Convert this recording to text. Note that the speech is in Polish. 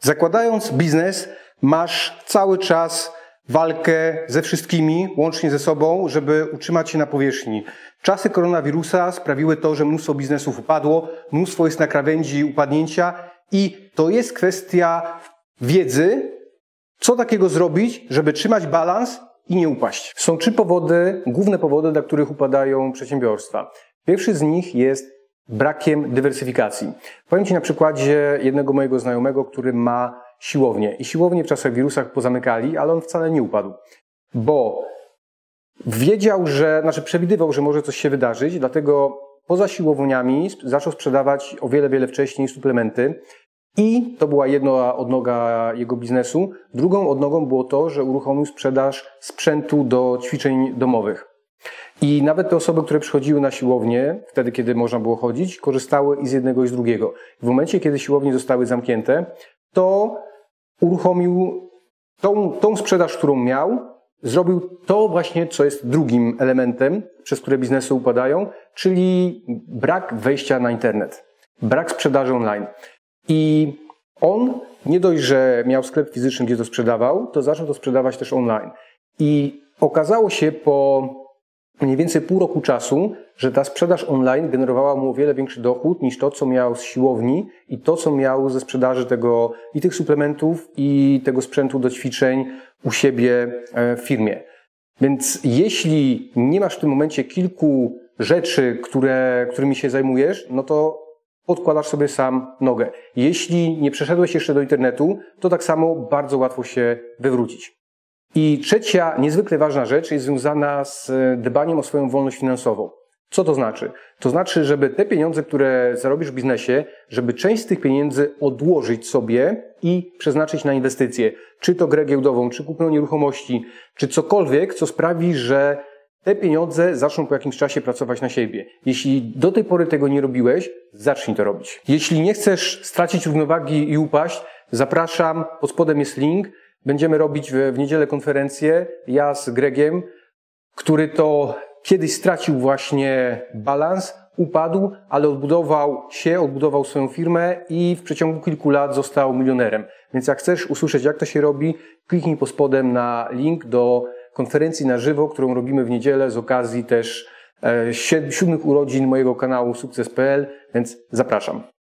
Zakładając biznes, masz cały czas walkę ze wszystkimi, łącznie ze sobą, żeby utrzymać się na powierzchni. Czasy koronawirusa sprawiły to, że mnóstwo biznesów upadło, mnóstwo jest na krawędzi upadnięcia i to jest kwestia wiedzy, co takiego zrobić, żeby trzymać balans i nie upaść. Są trzy powody, główne powody, dla których upadają przedsiębiorstwa. Pierwszy z nich jest brakiem dywersyfikacji. Powiem Ci na przykładzie jednego mojego znajomego, który ma siłownię. I siłownię w czasach wirusach pozamykali, ale on wcale nie upadł. Bo wiedział, że, znaczy przewidywał, że może coś się wydarzyć, dlatego poza siłowniami zaczął sprzedawać o wiele, wiele wcześniej suplementy. I to była jedna odnoga jego biznesu. Drugą odnogą było to, że uruchomił sprzedaż sprzętu do ćwiczeń domowych. I nawet te osoby, które przychodziły na siłownię, wtedy kiedy można było chodzić, korzystały i z jednego i z drugiego. W momencie, kiedy siłownie zostały zamknięte, to uruchomił tą, tą sprzedaż, którą miał, zrobił to właśnie, co jest drugim elementem, przez które biznesy upadają, czyli brak wejścia na internet, brak sprzedaży online. I on nie dość, że miał sklep fizyczny, gdzie to sprzedawał, to zaczął to sprzedawać też online. I okazało się po mniej więcej pół roku czasu, że ta sprzedaż online generowała mu o wiele większy dochód niż to, co miał z siłowni i to, co miał ze sprzedaży tego i tych suplementów i tego sprzętu do ćwiczeń u siebie e, w firmie. Więc jeśli nie masz w tym momencie kilku rzeczy, które, którymi się zajmujesz, no to podkładasz sobie sam nogę. Jeśli nie przeszedłeś jeszcze do internetu, to tak samo bardzo łatwo się wywrócić. I trzecia, niezwykle ważna rzecz jest związana z dbaniem o swoją wolność finansową. Co to znaczy? To znaczy, żeby te pieniądze, które zarobisz w biznesie, żeby część z tych pieniędzy odłożyć sobie i przeznaczyć na inwestycje. Czy to grę giełdową, czy kupno nieruchomości, czy cokolwiek, co sprawi, że te pieniądze zaczną po jakimś czasie pracować na siebie. Jeśli do tej pory tego nie robiłeś, zacznij to robić. Jeśli nie chcesz stracić równowagi i upaść, zapraszam, pod spodem jest link. Będziemy robić w, w niedzielę konferencję, ja z Gregiem, który to kiedyś stracił właśnie balans, upadł, ale odbudował się, odbudował swoją firmę i w przeciągu kilku lat został milionerem. Więc jak chcesz usłyszeć, jak to się robi, kliknij pod spodem na link do konferencji na żywo, którą robimy w niedzielę z okazji też e, siódmych urodzin mojego kanału Sukces.pl, więc zapraszam.